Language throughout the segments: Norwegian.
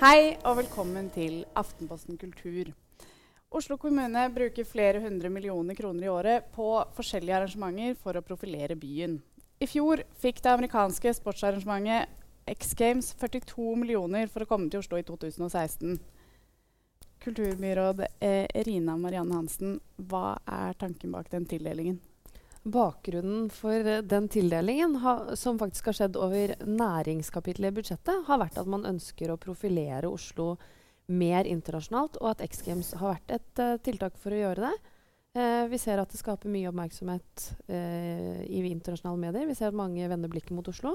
Hei og velkommen til Aftenposten kultur. Oslo kommune bruker flere hundre millioner kroner i året på forskjellige arrangementer for å profilere byen. I fjor fikk det amerikanske sportsarrangementet X Games 42 millioner for å komme til Oslo i 2016. Kulturbyråd eh, Rina Marianne Hansen, hva er tanken bak den tildelingen? Bakgrunnen for eh, den tildelingen, ha, som faktisk har skjedd over næringskapitlet i budsjettet, har vært at man ønsker å profilere Oslo mer internasjonalt, og at X Games har vært et uh, tiltak for å gjøre det. Uh, vi ser at det skaper mye oppmerksomhet uh, i internasjonale medier. Vi ser at mange vender blikket mot Oslo.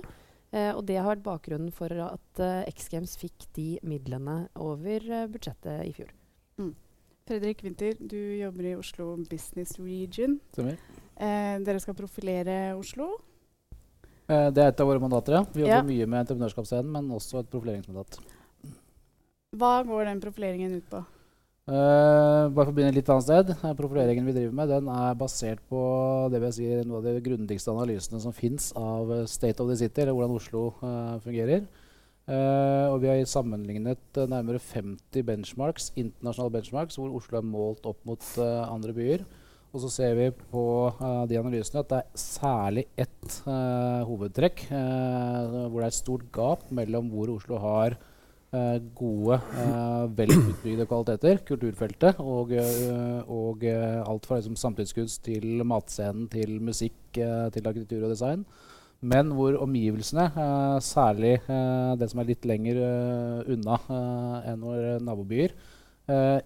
og det har vært bakgrunnen for at X Games fikk de midlene over budsjettet i fjor. Mm. Fredrik Winther, du jobber i Oslo Business Region. Stemmer. Eh, dere skal profilere Oslo? Eh, det er et av våre mandater, ja. Vi jobber Ja. mye med entreprenørskapsscenen, men også et profileringsmandat. Hva går den profileringen ut på? Eh, bare for å begynne litt annet sted. Profileringen vi driver med, den er basert på det vil jeg si, noe av de grundigste analysene som fins av State of the City, eller hvordan Oslo eh, fungerer. Uh, og vi har sammenlignet uh, nærmere 50 benchmarks, internasjonale benchmarks hvor Oslo er målt opp mot uh, andre byer. Og så ser vi på uh, de analysene at det er særlig ett uh, hovedtrekk uh, hvor det er et stort gap mellom hvor Oslo har gode, vel utbygde kvaliteter, kulturfeltet, og, og alt fra liksom, samtidskunst til matscenen til musikk til arkitektur og design. Men hvor omgivelsene, særlig det som er litt lenger unna enn våre nabobyer, eh,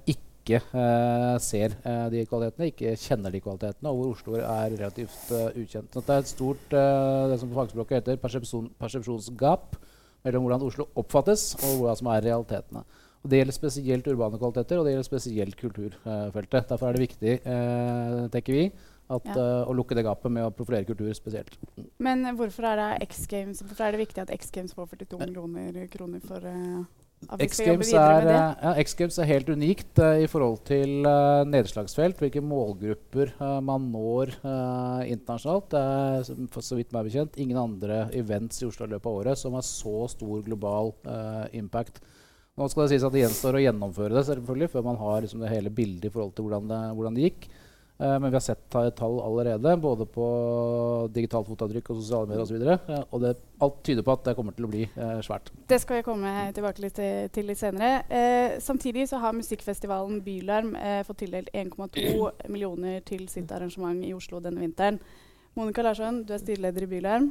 ikke eh, ser eh, de kvalitetene, ikke kjenner de kvalitetene, og hvor Oslo er relativt eh, ukjent. Så det er et stort det som på fagspråket heter persepsjon, persepsjonsgap mellom hvordan Oslo oppfattes, og hva som er realitetene. Og Det gjelder spesielt urbane kvaliteter, og det gjelder spesielt kulturfeltet. Derfor er det viktig, eh, tenker vi, at, Ja. uh, å lukke det gapet med å profilere kultur spesielt. Men hvorfor er det X Games Hvorfor er det viktig at X Games får 42 millioner kroner for uh, X Games er, eh, ja, X Games er helt unikt uh, i forhold til uh, nedslagsfelt, hvilke målgrupper uh, man når internasjonalt. Det er for så vidt meg bekjent ingen andre events i Oslo i løpet av året som har så stor global impact. Nå skal det sies at det gjenstår å gjennomføre det selvfølgelig før man har liksom, det hele bildet i forhold til hvordan det, hvordan det gikk. Eh, men vi har sett ta- tall allerede, både på digitalt fotavtrykk og sosiale medier osv. Uh, og det, alt tyder på at det kommer til å bli eh, svært. Det skal vi komme tilbake litt til, til litt senere. Eh, samtidig så har musikkfestivalen Bylarm eh, fått tildelt 1,2 millioner til sitt arrangement i Oslo denne vinteren. Monica Larsson, du er styreleder i Bylarm.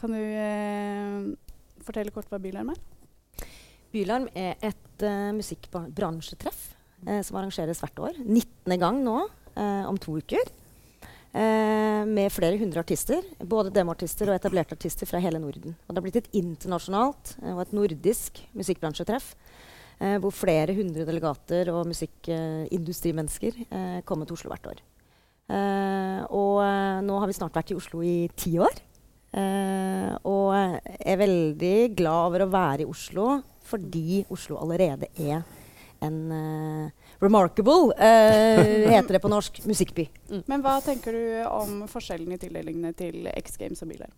Kan du eh, fortelle kort hva Bylarm er? Bylarm er et uh, musikkbransjetreff eh, som arrangeres hvert år. 19. gang nå, eh, om to uker. Eh, med flere hundre artister. Både demoartister og etablerte artister fra hele Norden. Og det har blitt et internasjonalt eh, og et nordisk musikkbransjetreff. eh, hvor flere hundre delegater og musikkindustrimennesker uh, kommer til Oslo hvert år. Eh, og eh, nå har vi snart vært i Oslo i ti år. Eh, og er veldig glad over å være i Oslo fordi Oslo allerede er en uh, remarkable, uh, heter det på norsk, musikkby. Men hva tenker du om forskjellen i tildelingene til X Games og Biler?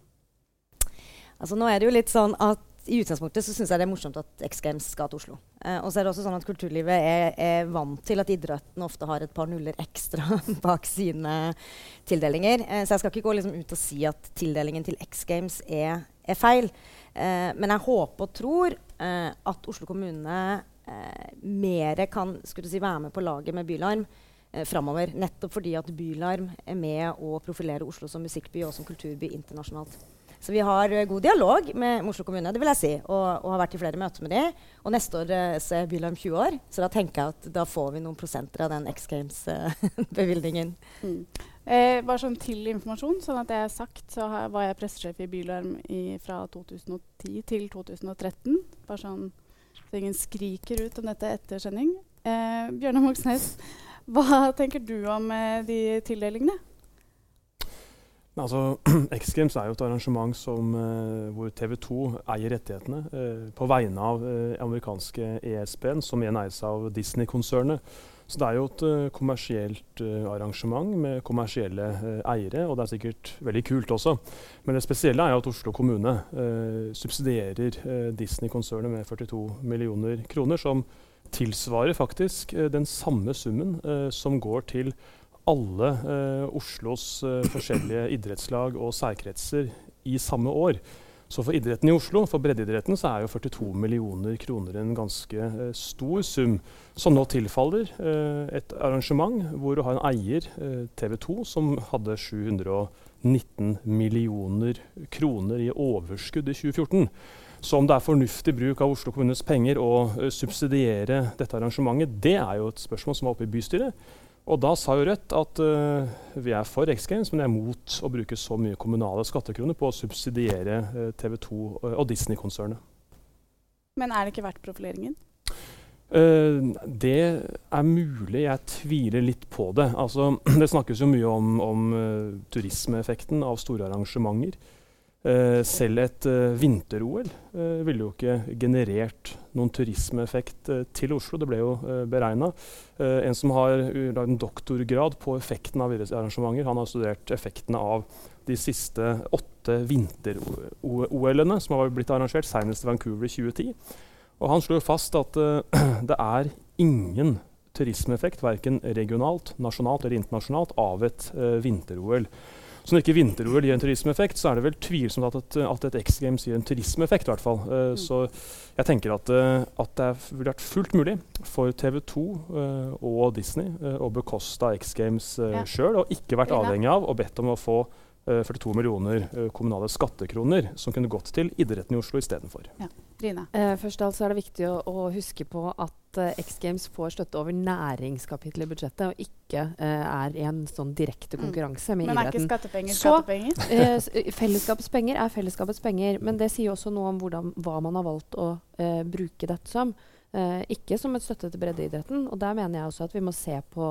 Altså nå er det jo litt sånn at I utgangspunktet så syns jeg det er morsomt at X Games skal til Oslo. Eh, og så er det også sånn at kulturlivet er, er vant til at idretten ofte har et par nuller ekstra bak sine tildelinger. Eh, så jeg skal ikke gå liksom ut og si at tildelingen til X Games er, er feil. Eh, men jeg håper og tror eh, at Oslo kommune eh, mer kan skulle du si, være med på laget med Bylarm eh, framover. Nettopp fordi at Bylarm er med å profilere Oslo som musikkby og som kulturby internasjonalt. Så vi har eh, god dialog med, Oslo kommune, det vil jeg si, og, og har vært i flere møter med dem. Og neste år eh, så er Bylarm 20 år, så da tenker jeg at da får vi noen prosenter av den X Games-bevilgningen. Mm. Eh, bare sånn til informasjon, sånn at jeg har sagt, så har, var jeg pressesjef i Bylarm i, fra 2010 til 2013. Bare sånn så ingen skriker ut om dette etter sending. Eh, Bjørnar Moxnes, hva tenker du om eh, de tildelingene? Altså, X Games er jo et arrangement som, eh, hvor TV 2 eier rettighetene eh, på vegne av eh, amerikanske ESPN, som igjen eies av Disney-konsernet. Så det er jo et uh, kommersielt uh, arrangement med kommersielle uh, eiere, og det er sikkert veldig kult også. Men det spesielle er jo at Oslo kommune subsidierer Disney-konsernet med 42 millioner kroner, som tilsvarer faktisk den samme summen som går til alle Oslos forskjellige idrettslag og særkretser i samme år. Så for idretten i Oslo, for breddeidretten, så er jo 42 millioner kroner en ganske eh, stor sum, som nå tilfaller eh, et arrangement hvor du har en eier, eh, TV 2, som hadde 719 millioner kroner i overskudd i 2014. Så om det er fornuftig bruk av Oslo kommunes penger å eh, subsidiere dette arrangementet, det er jo et spørsmål som var oppe i bystyret. Og da sa jo Rødt at uh, vi er for X Games, men jeg er mot å bruke så mye kommunale skattekroner på å subsidiere uh, eh, TV 2 uh, og Disney-konsernet. Men er det ikke verdt profileringen? Uh, det er mulig. Jeg tviler litt på det. Altså, det snakkes jo mye om, om turismeeffekten av store arrangementer. Selv et vinter-OL ville jo ikke generert noen turismeeffekt til Oslo. Det ble jo uh, beregna. en som har lagd en doktorgrad på effekten av idrettsarrangementer, han har studert effektene av de siste åtte vinter-OL-ene som har blitt arrangert, senest i Vancouver i 2010. Og han slo fast at det er ingen turismeeffekt, verken regionalt, nasjonalt eller internasjonalt, av et vinter-OL. Så når ikke vinter-OL gir en turismeeffekt, så er det vel tvilsomt at et, at et X Games gir en turismeeffekt. I hvert fall. Uh, mm. Så jeg tenker at, uh, at det ville vært fullt mulig for TV 2 uh, eh, og Disney å bekoste X Games uh, ja. sjøl, og ikke vært avhengig av og bedt om å få 42 millioner kommunale skattekroner som kunne gått til idretten i Oslo istedenfor. Ja. Eh, først altså er det viktig å, å huske på at uh, X Games får støtte over næringskapitlet i budsjettet, og ikke uh, er i en sånn direkte mm. konkurranse mm. med men idretten. Men er ikke skattepenger skattepenger? Så uh, fellesskapets penger er fellesskapets penger, men det sier også noe om hvordan, hva man har valgt å bruke dette som. ikke som et støtte til breddeidretten. Og der mener jeg også at vi må se på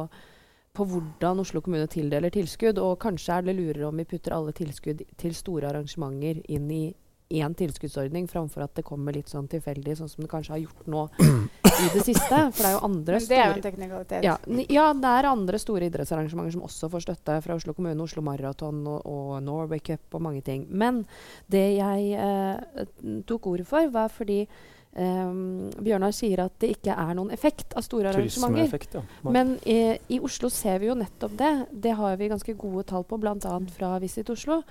på hvordan Oslo kommune tildeler tilskudd. Og kanskje er det lurere om vi putter alle tilskudd til store arrangementer inn i én tilskuddsordning, framfor at det kommer litt sånn tilfeldig, sånn som det kanskje har gjort nå i det siste. For det er jo andre store Det er jo en teknikalitet. Ja, ja, det er andre store idrettsarrangementer som også får støtte fra Oslo kommune, Oslo Maraton og, og Norway Cup og mange ting. Men det jeg eh, tok ordet for, var fordi Um, Bjørnar sier at det ikke er noen effekt av store arrangementer. Ja. Men i, i, Oslo ser vi jo nettopp det. Det har vi ganske gode tall på, bl.a. fra Visit Oslo.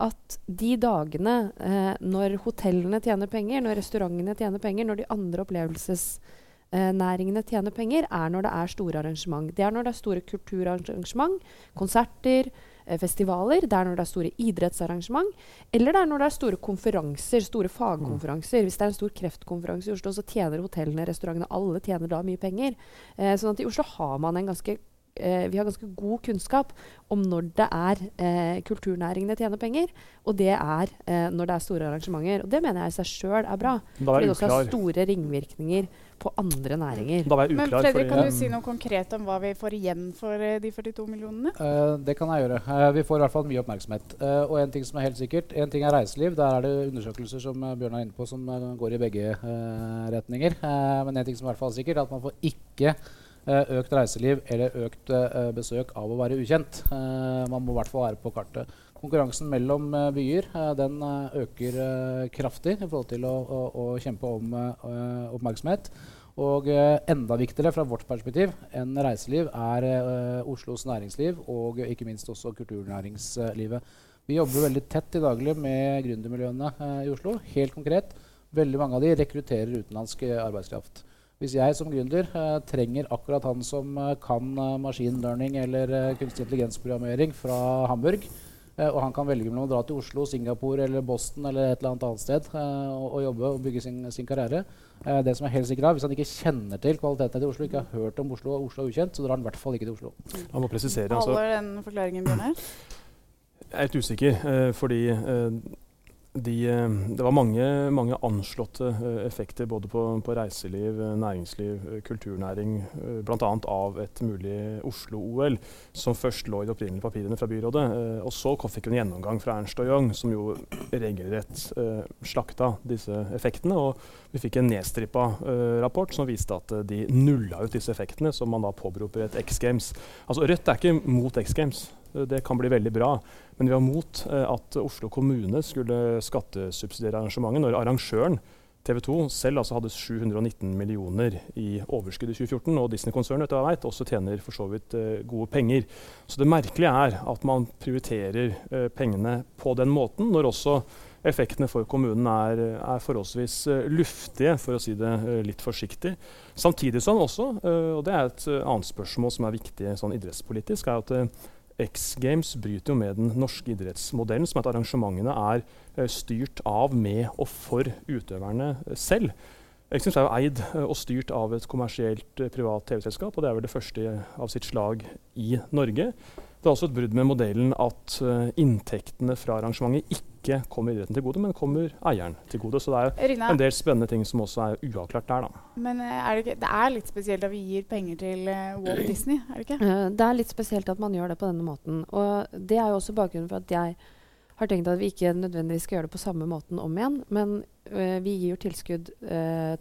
At de dagene eh, når hotellene tjener penger, når restaurantene tjener penger, når de andre opplevelsesnæringene eh, tjener penger, er når det er store arrangement. Det er når det er store kulturarrangement, konserter, Eh, festivaler, det er når det er store idrettsarrangement, eller det er når det er store konferanser, store fagkonferanser. Hvis det er en stor kreftkonferanse i Oslo, så tjener hotellene, restaurantene, alle tjener da mye penger. Eh, sånn at i Oslo har man en ganske eh, vi har ganske god kunnskap om når det er eh, kulturnæringene tjener penger, og det er eh, når det er store arrangementer. Og det mener jeg i seg sjøl er bra. Fordi det også har store ringvirkninger på andre næringer. Men Fredrik, kan du si noe konkret om hva vi får igjen for uh, de 42 millionene? Uh, det kan jeg gjøre. Uh, vi får i hvert fall mye oppmerksomhet. og en ting som er helt sikkert, en ting er reiseliv. Der er det undersøkelser som Bjørn er inne på, som går i begge retninger. men en ting som er i hvert fall sikkert, er at man får ikke Eh, økt reiseliv eller økt eh, besøk av å være ukjent. Eh, man må i hvert fall være på kartet. Konkurransen mellom byer den øker kraftig i forhold til å, å, å kjempe om oppmerksomhet. Og enda viktigere fra vårt perspektiv enn reiseliv er Oslos næringsliv og ikke minst også kulturnæringslivet. Vi jobber veldig tett i daglig med gründermiljøene i Oslo. Helt konkret. Veldig mange av de rekrutterer utenlandsk arbeidskraft. Hvis jeg som gründer eh, trenger akkurat han som eh, kan eh, machine learning eller eh, kunstig intelligensprogrammering fra Hamburg, eh, og han kan velge mellom å dra til Oslo, Singapore eller Boston eller et eller annet annet sted eh, og, og, jobbe og bygge sin, sin karriere Det som er helt sikkert Hvis han ikke kjenner til kvaliteten til Oslo, ikke har hørt om Oslo og Oslo er ukjent, så drar han i hvert fall ikke til Oslo. Han må presisere. Altså. Holder den forklaringen, Bjørnar? Jeg er litt usikker, fordi de, eh, det var mange, mange anslåtte uh, effekter både på, på reiseliv, eh, næringsliv, uh, kulturnæring, bl.a. av et mulig Oslo-OL, som først lå i de opprinnelige papirene fra byrådet. og så fikk vi en gjennomgang fra Ernst og Young, som jo regelrett slakta disse effektene. Og vi fikk en nedstrippa rapport som viste at de nulla ut disse effektene, som man da påberoper et X Games. Altså Rødt er ikke mot X Games. Det kan bli veldig bra. Men vi var mot eh, at Oslo kommune skulle skattesubsidiere arrangementet når arrangøren TV 2 selv altså hadde 719 millioner i overskudd i 2014, og Disney-konsernet jeg vet, også tjener for så vidt uh, gode penger. Så det merkelige er at man prioriterer uh, pengene på den måten, når også effektene for kommunen er, er forholdsvis luftige, for å si det litt forsiktig. Samtidig som også, og det er et annet spørsmål som er viktig sånn idrettspolitisk, er at X Games bryter jo med den norske idrettsmodellen, som at arrangementene er uh, styrt av, med og for utøverne uh, selv. X Games er jo eid uh, og styrt av et kommersielt privat TV-selskap, og det er vel det første av sitt slag i Norge. Det er også et brudd med modellen at inntektene fra arrangementet ikke ikke kommer idretten til gode, men kommer eieren til gode. Så det er Rina, en del spennende ting som også er uavklart der. Da. Men eh, er det, ikke, det, er litt spesielt at vi gir penger til uh, Walt Disney, er det ikke? Uh, det er litt spesielt at man gjør det på denne måten. Og det er jo også bakgrunnen for at jeg har tenkt at vi ikke nødvendigvis skal gjøre det på samme måten om igjen. Men øh, vi gir jo tilskudd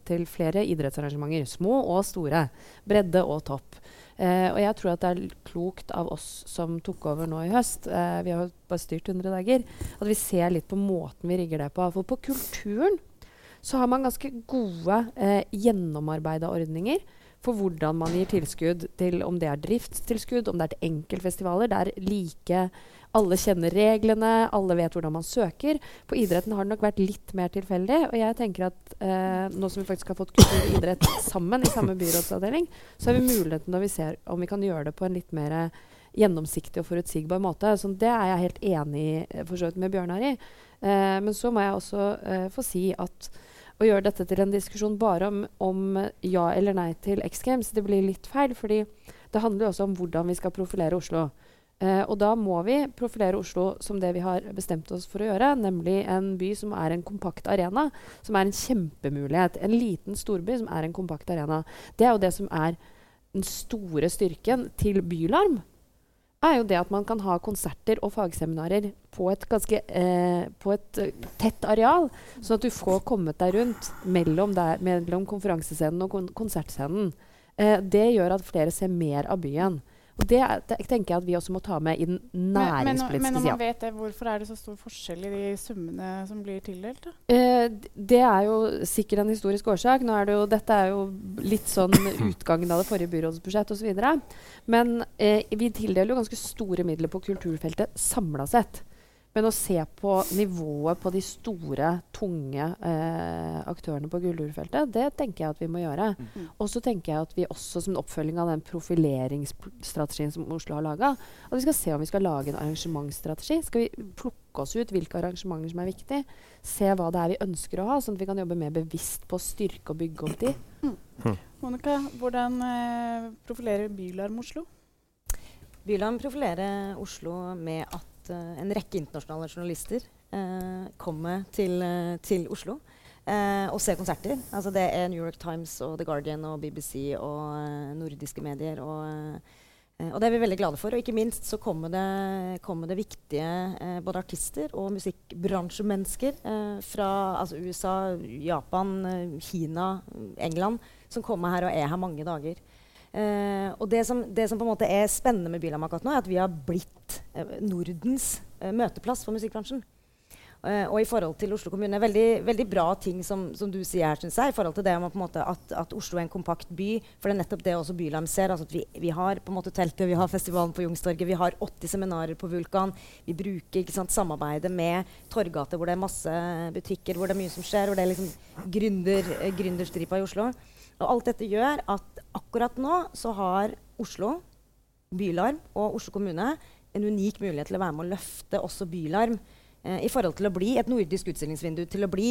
til flere idrettsarrangementer. Små og store. Bredde og topp. Eh, og jeg tror at det er klokt av oss som tok over nå i høst, eh, vi har jo bare styrt 100 dager, at vi ser litt på måten vi rigger det på. For på kulturen så har man ganske gode eh, gjennomarbeida ordninger for hvordan man gir tilskudd til om det er driftstilskudd, om det er til enkeltfestivaler. Det er like alle kjenner reglene, alle vet hvordan man søker. På idretten har det nok vært litt mer tilfeldig. Og jeg tenker at eh, nå som vi faktisk har fått kultur og idrett sammen i samme byrådsavdeling, så har vi muligheten når vi ser om vi kan gjøre det på en litt mer gjennomsiktig og forutsigbar måte. Så det er jeg helt enig eh, for så vidt med Bjørnar i. Eh, men så må jeg også eh, få si at å gjøre dette til en diskusjon bare om, om ja eller nei til X Games, det blir litt feil. fordi det handler jo også om hvordan vi skal profilere Oslo. Uh, og da må vi profilere Oslo som det vi har bestemt oss for å gjøre, nemlig en by som er en kompakt arena. Som er en kjempemulighet. En liten storby som er en kompakt arena. Det er jo det som er den store styrken til Bylarm. er jo det at man kan ha konserter og fagseminarer på et ganske uh, på et uh, tett areal. Sånn at du får kommet deg rundt mellom, der, mellom konferansescenen og kon konsertscenen. det gjør at flere ser mer av byen. Og det, det, tenker jeg at vi også må ta med i den næringspolitiske sida. Men, men, når man vet det, hvorfor er det så stor forskjell i de summene som blir tildelt? Eh, det er jo sikkert en historisk årsak. Er det jo, dette er jo litt sånn utgangen av det forrige byrådsbudsjettet osv. Men eh, vi tildeler jo ganske store midler på kulturfeltet samla sett. Men å se på nivået på de store, tunge eh, aktørene på gullurfeltet, det tenker jeg at vi må gjøre. Mm. Og så tenker jeg at vi også som en oppfølging av den profileringsstrategien som Oslo har laga, at vi skal se om vi skal lage en arrangementsstrategi. Skal vi plukke oss ut hvilke arrangementer som er viktige? Se hva det er vi ønsker å ha, sånn at vi kan jobbe mer bevisst på å styrke og bygge opp de. Mm. Mm. Monica, hvordan eh, profilerer Bylarm Oslo? Bylarm profilerer Oslo med at uh, en rekke internasjonale journalister uh, kommer til, uh, til Oslo og ser konserter. Altså det er New York Times og The Guardian og BBC og nordiske medier. Og, og, det er vi veldig glade for. Og ikke minst så kommer det, kommer det viktige både artister og musikkbransjemennesker fra altså USA, Japan, Kina, England, som kommer her og er her mange dager. Uh, og det som, det som, på en måte er spennende med Bylarm akkurat nå, er at vi har blitt uh, Nordens uh, møteplass for musikkbransjen. og i forhold til Oslo kommune veldig, veldig bra ting som, som du sier her, syns jeg. I forhold til det om at, at, Oslo er en kompakt by. For det er nettopp det også Bylarm ser. Altså at vi, vi, har på en måte teltet, vi har festivalen på Youngstorget, vi har 80 seminarer på Vulkan. Vi bruker sant, samarbeidet med Torgata, hvor det er masse butikker, hvor det er mye som skjer. Hvor det er liksom gründer, gründerstripa i Oslo. Og alt dette gjør at akkurat nå så har Oslo, Bylarm og Oslo kommune en unik mulighet til å være med å løfte også Bylarm eh, i forhold til å bli et nordisk utstillingsvindu, til å bli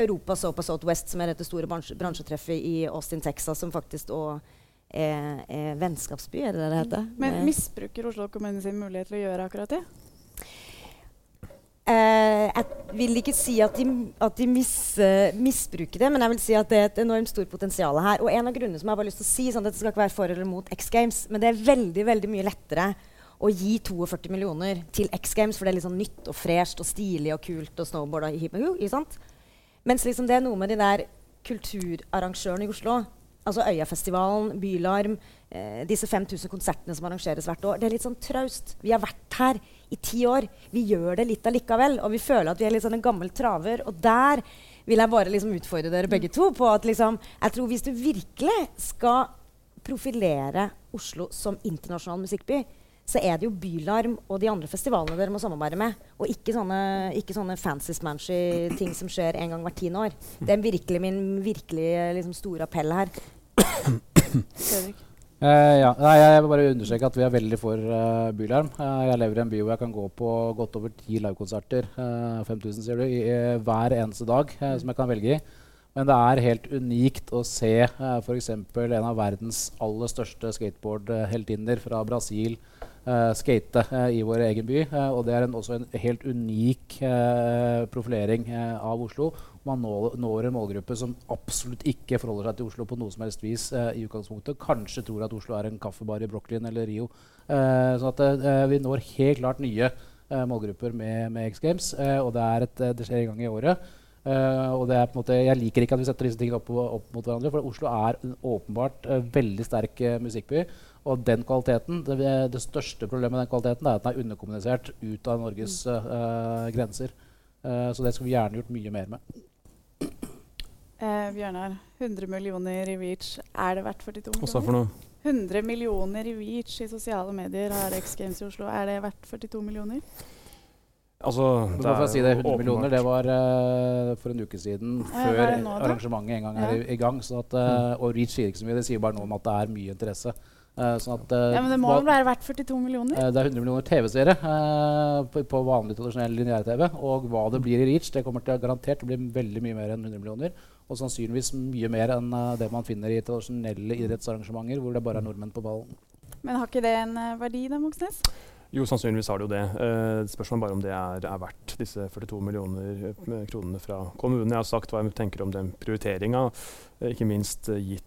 Europa Soap Southwest, som er dette store bransje, bransjetreffet i Austin, Texas, som faktisk òg er, er, vennskapsby, er det det heter? Men misbruker Oslo kommune sin mulighet til å gjøre akkurat det? Uh, vil ikke si at de, at de mis, misbruker det, men jeg vil si at det er et enormt stort potensial her. Og en av grunnene som jeg bare har lyst til å si, sånn at dette skal ikke være for eller mot X Games, men det er veldig veldig mye lettere å gi 42 millioner til X Games, for det er litt sånn nytt og fresht og stilig og kult og snowboard og hip og sant? Mens liksom det er noe med de der kulturarrangørene i Oslo, altså Øyafestivalen, Bylarm, eh, disse 5000 konsertene som arrangeres hvert år, det er litt sånn traust. Vi har vært her i ti år. Vi gjør det litt allikevel. Og vi føler at vi er litt sånn en gammel traver. Og der vil jeg bare liksom utfordre dere begge to på at liksom, jeg tror hvis du virkelig skal profilere Oslo som internasjonal musikkby, så er det jo Bylarm og de andre festivalene dere må samarbeide med. Og ikke sånne, ikke sånne fancy-smanchy ting som skjer en gang hvert tiende år. Det er virkelig min virkelig liksom, store appell her. Uh, ja. Nei, jeg vil bare understreke at vi er veldig for uh, Bylarm. Uh, jeg lever i en by hvor jeg kan gå på godt over ti livekonserter, 5000 sier du, i, hver eneste dag som jeg kan velge i. Men det er helt unikt å se uh, f.eks. en av verdens aller største skateboardheltinner fra Brasil skate i vår egen by. Og det er en, også en helt unik profilering av Oslo. Man når, når, en målgruppe som absolutt ikke forholder seg til Oslo på noe som helst vis i utgangspunktet. Kanskje tror at Oslo er en kaffebar i Brooklyn eller Rio. så at vi når helt klart nye målgrupper med, med X Games. og det, et, det skjer en gang i året. Uh, og det er på en måte, Jeg liker ikke at vi setter disse tingene opp, opp mot hverandre. For Oslo er en åpenbart uh, veldig sterk uh, musikkby. Og den kvaliteten, det, det, største problemet med den kvaliteten er at den er underkommunisert ut av Norges grenser. så det skal vi gjerne gjort mye mer med. Eh, Bjørnar, 100 millioner i Reach. Er det verdt 42 millioner? Hva for noe? 100 millioner i Reach i sosiale medier har X Games i Oslo. Er det verdt 42 millioner? Altså, det er, si det, 100 millioner det var uh, for en uke siden, ja, før nå, arrangementet en gang er ja. i, i, gang. At, uh, og Reach sier ikke så mye, det sier bare noe om at det er mye interesse. Uh, sånn at, ja, Men det må vel være verdt 42 millioner? det er 100 millioner TV-seere på, på, vanlig tradisjonell lineær-TV. Og hva det blir i Reach, det kommer til å garantert bli veldig mye mer enn 100 millioner. Og sannsynligvis mye mer enn det man finner i tradisjonelle idrettsarrangementer hvor det bare er nordmenn på ballen. Men har ikke det en verdi, da, Moxnes? Jo, sannsynligvis har det jo det. Eh, spørsmålet bare om det er, er, verdt disse 42 millioner eh, kronene fra kommunen. Jeg har sagt hva jeg tenker om den prioriteringa, eh, ikke minst eh, gitt,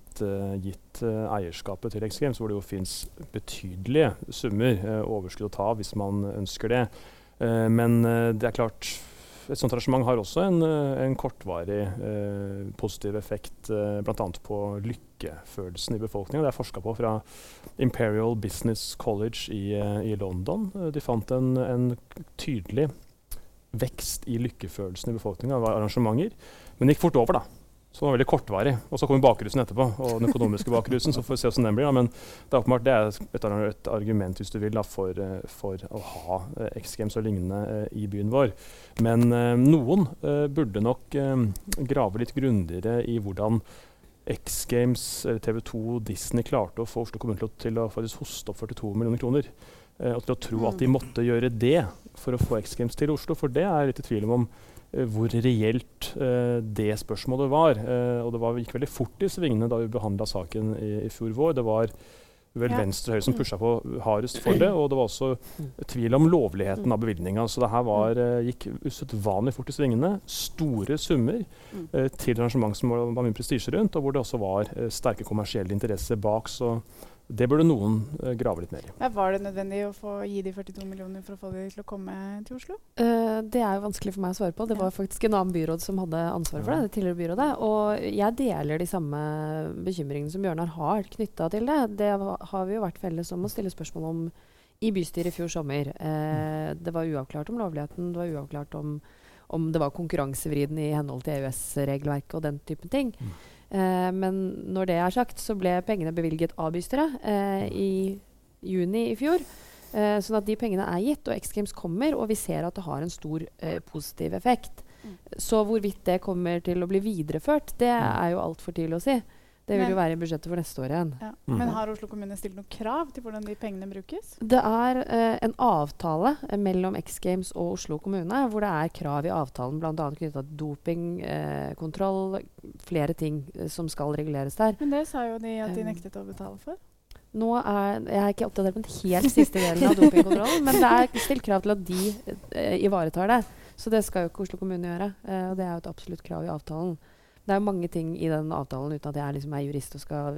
gitt uh, eierskapet til X Games, hvor det jo fins betydelige summer uh, overskudd å ta hvis man ønsker det. men det er klart et sånt arrangement har også en, en kortvarig eh, positiv effekt eh, bl.a. på lykkefølelsen i befolkninga. Det er forska på fra Imperial Business College i, eh, i London. Eh, de fant en, en, tydelig vekst i lykkefølelsen i befolkninga av arrangementer. Men det gikk fort over, da. Så det var veldig kortvarig. Og så kommer bakrusen etterpå, og den økonomiske bakrusen. Så får vi se hvordan den blir. Da. Men det er åpenbart det er et, et argument hvis du vil, da, for, eh, for, å ha eh, X Games og lignende eh, i byen vår. Men noen burde nok grave litt grundigere i hvordan X Games, TV 2, Disney klarte å få Oslo kommune til å, faktisk hoste opp 42 millioner kroner. og til å tro at de mm. måtte gjøre det for å få X Games til Oslo. For det er jeg litt i tvil om hvor reelt uh, det spørsmålet var. Uh, og det var, gikk veldig fort i svingene da vi behandla saken i, i, fjor vår. Det var vel. Venstre og Høyre som pusha på hardest for det. Og det var også tvil om lovligheten av bevilgninga. Så det her var, gikk usedvanlig fort i svingene. Store summer til arrangement som var, var mye prestisje rundt, og hvor det også var sterke kommersielle interesser bak. så det burde noen uh, grave litt mer i. Ja, var det nødvendig å få, gi de 42 millioner for å få de til å komme til Oslo? Uh, det er jo vanskelig for meg å svare på. Det var faktisk en annen byråd som hadde ansvaret for det. det tidligere byrådet. Og jeg deler de samme bekymringene som Bjørnar har knytta til det. Det har vi jo vært felles om å stille spørsmål om i bystyret i fjor sommer. Uh, det var uavklart om lovligheten. Det var uavklart om, om det var konkurransevridende i henhold til EØS-regelverket og den typen ting. Mm. Eh, men når det er sagt, så ble pengene bevilget av bystyret eh, i juni i fjor. Eh, sånn at de pengene er gitt, og X Games kommer, og vi ser at det har en stor eh, positiv effekt. Mm. Så hvorvidt det kommer til å bli videreført, det mm. er jo altfor tidlig å si. Det vil jo være i budsjettet for neste år igjen. Ja. Mm. Men har Oslo kommune stilt noen krav til hvordan de pengene brukes? Det er eh, en avtale uh, mellom X Games og Oslo kommune hvor det er krav i avtalen bl.a. knytta til dopingkontroll, uh, flere ting eh, som skal reguleres der. Men det sa jo de at de nektet å betale for. Nå er, Jeg er ikke oppdatert på den helt siste delen av dopingkontrollen, men det er stilt krav til at de ivaretar det. Så det skal jo ikke Oslo kommune gjøre. Eh, og det er jo et absolutt krav i avtalen. Det er mange ting i den avtalen uten at jeg liksom er jurist og skal,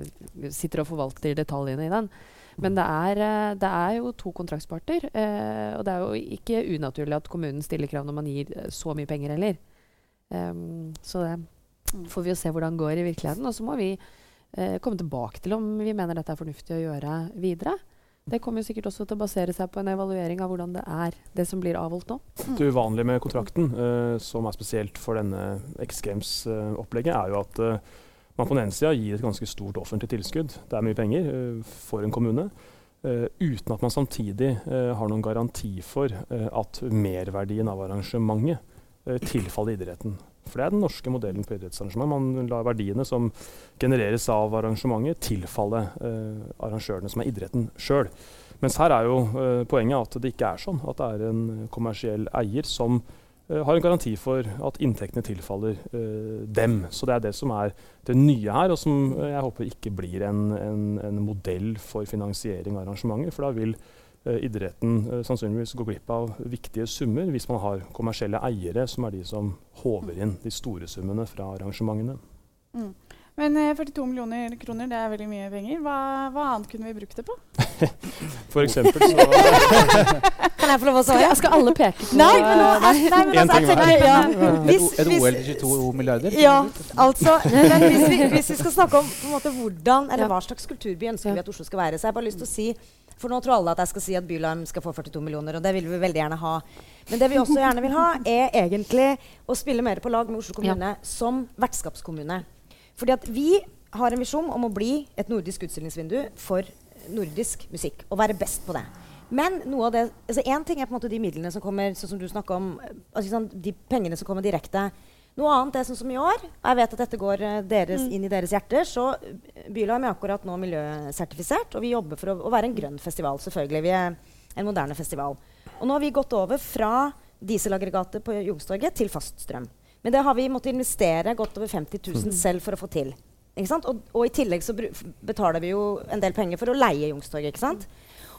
sitter og forvalter detaljene i den. Men det er, eh, det er jo to kontraktsparter. Eh, og det er jo ikke unaturlig at kommunen stiller krav når man gir eh, så mye penger heller. Um, så det Mm. får vi jo se hvordan det går i virkeligheten. Og så må vi eh, komme tilbake til om vi mener dette er fornuftig å gjøre videre. Det kommer jo sikkert også til å basere seg på en evaluering av hvordan det er, det som blir avholdt nå. Det uvanlige med kontrakten, eh, som er spesielt for denne X Games-opplegget, er jo at eh, man på den ene sida gir et ganske stort offentlig tilskudd. Det er mye penger eh, for en kommune. eh, uten at man samtidig eh, har noen garanti for eh, at merverdien av arrangementet eh, tilfaller idretten. For det er den norske modellen på idrettsarrangement. Man lar verdiene som genereres av arrangementet, tilfalle eh, arrangørene, som er idretten sjøl. Mens her er jo eh, poenget at det ikke er sånn. At det er en kommersiell eier som eh, har en garanti for at inntektene tilfaller eh, dem. Så det er det som er det nye her, og som eh, jeg håper ikke blir en, en, en modell for finansiering av arrangementer. For da vil idretten eh, sannsynligvis gå glipp av viktige summer hvis man har kommersielle eiere, som er de som håver inn de store summene fra arrangementene. Mm. Men eh, 42 millioner kroner, det er veldig mye penger. Hva, hva annet kunne vi brukt det på? For eksempel så Kan jeg få lov å Skal, svare? skal alle peke på Nei, men, nå, nei. nei, men En altså, ting jeg ja. Et, Hvis, et OL til 22 milliarder? ja, altså men hvis vi, hvis vi skal snakke om på en måte, hvordan, eller hva slags kulturby ønsker vi at Oslo skal være, så har jeg bare lyst til å si For nå tror alle at jeg skal si at Bylarm skal få 42 millioner, og det vil vi veldig gjerne ha. Men det vi også gjerne vil ha, er egentlig å spille mer på lag med Oslo kommune som vertskapskommune. Fordi at vi har en visjon om å bli et nordisk utstillingsvindu for nordisk musikk. Og være best på det. Men noe av det, altså en ting er på en måte de midlene som kommer, sånn som du snakka om, altså, sånn, de pengene som kommer direkte. Noe annet er sånn som i år. Jeg vet at dette går deres, mm. inn i deres hjerter. Så eh, Bylarm er akkurat nå miljøsertifisert, og vi jobber for å, å være en grønn festival. selvfølgelig. Vi er en moderne festival. Og nå har vi gått over fra dieselaggregatet på Youngstorget til faststrøm. Men det har vi måttet investere godt over 50 000 selv for å få til. Ikke sant? Og, og i tillegg så betaler vi jo en del penger for å leie Youngstorget. ikke sant?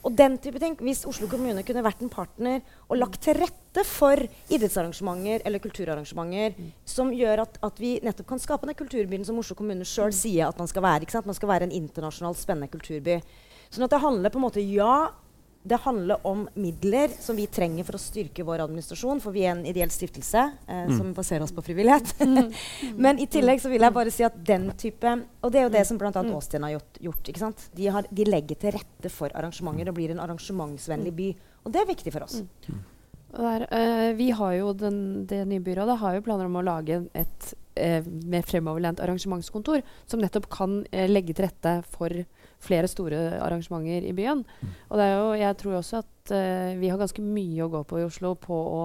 Og den type ting, Hvis Oslo kommune kunne vært en partner og lagt til rette for idrettsarrangementer eller kulturarrangementer som gjør at, at vi nettopp kan skape den kulturbyen som Oslo kommune sjøl sier at man skal være. ikke sant? Man skal være en internasjonalt spennende kulturby. Sånn at det handler på en måte Ja, det handler om midler som vi trenger for å styrke vår administrasjon, for vi er en ideell stiftelse eh, som baserer oss på frivillighet. Men i tillegg så vil jeg bare si at den type Og det er jo det som bl.a. Åstin har gjort. gjort ikke sant? De, har, de legger til rette for arrangementer og blir en arrangementsvennlig by. Og det er viktig for oss. Der, eh, vi har jo den, Det nye byrådet har jo planer om å lage et eh, mer fremoverlent arrangementskontor som nettopp kan eh, legge til rette for flere store arrangementer i byen. Og det er jo, jeg tror også at eh, vi har ganske mye å gå på i Oslo på å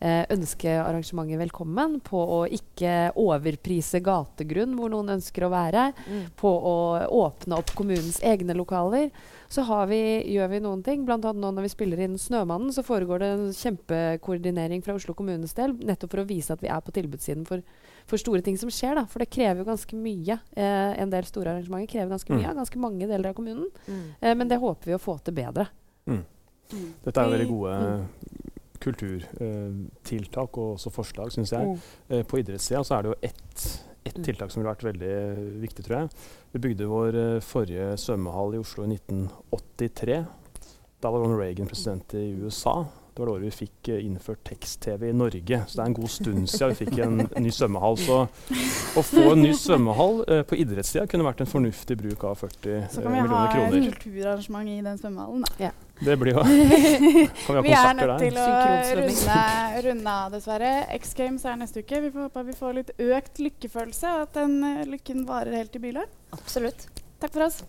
eh, ønske arrangementet velkommen, på å ikke overprise gategrunn hvor noen ønsker å være, på å åpne opp kommunens egne lokaler. Så har vi, gjør vi noen ting. Blant annet nå når vi spiller inn 'Snømannen', så foregår det en kjempekoordinering fra Oslo kommunes del, nettopp for å vise at vi er på tilbudssiden for, for store ting som skjer. Da. For det krever jo ganske mye. Eh, en del store arrangementer krever ganske mye Mm. av ganske mange deler av kommunen. Mm. Eh, men det håper vi å få til bedre. Mm. Mm. Dette er veldig Mm. gode kulturtiltak og også forslag, syns jeg. Mm. Eh, på idrettssida så er det jo ett, ett Mm. tiltak som ville vært veldig viktig, tror jeg. Vi bygde vår eh, forrige svømmehall i Oslo i 1983. Da var Ronald Reagan president i USA. Det var det året vi fikk eh, innført tekst-TV i Norge. Så det er en god stund siden vi fikk en, ny svømmehall. Så å få en ny svømmehall eh, på idrettssida kunne vært en fornuftig bruk av 40 millioner kroner. Så eh, kan vi ha kroner. kulturarrangement i den svømmehallen. Da. Det blir jo vi er nødt til å runde, runde av, dessverre. X Games er neste uke. Vi får håpe vi får litt økt lykkefølelse, og at den lykken varer helt til Bylarm. Absolutt. Takk for oss.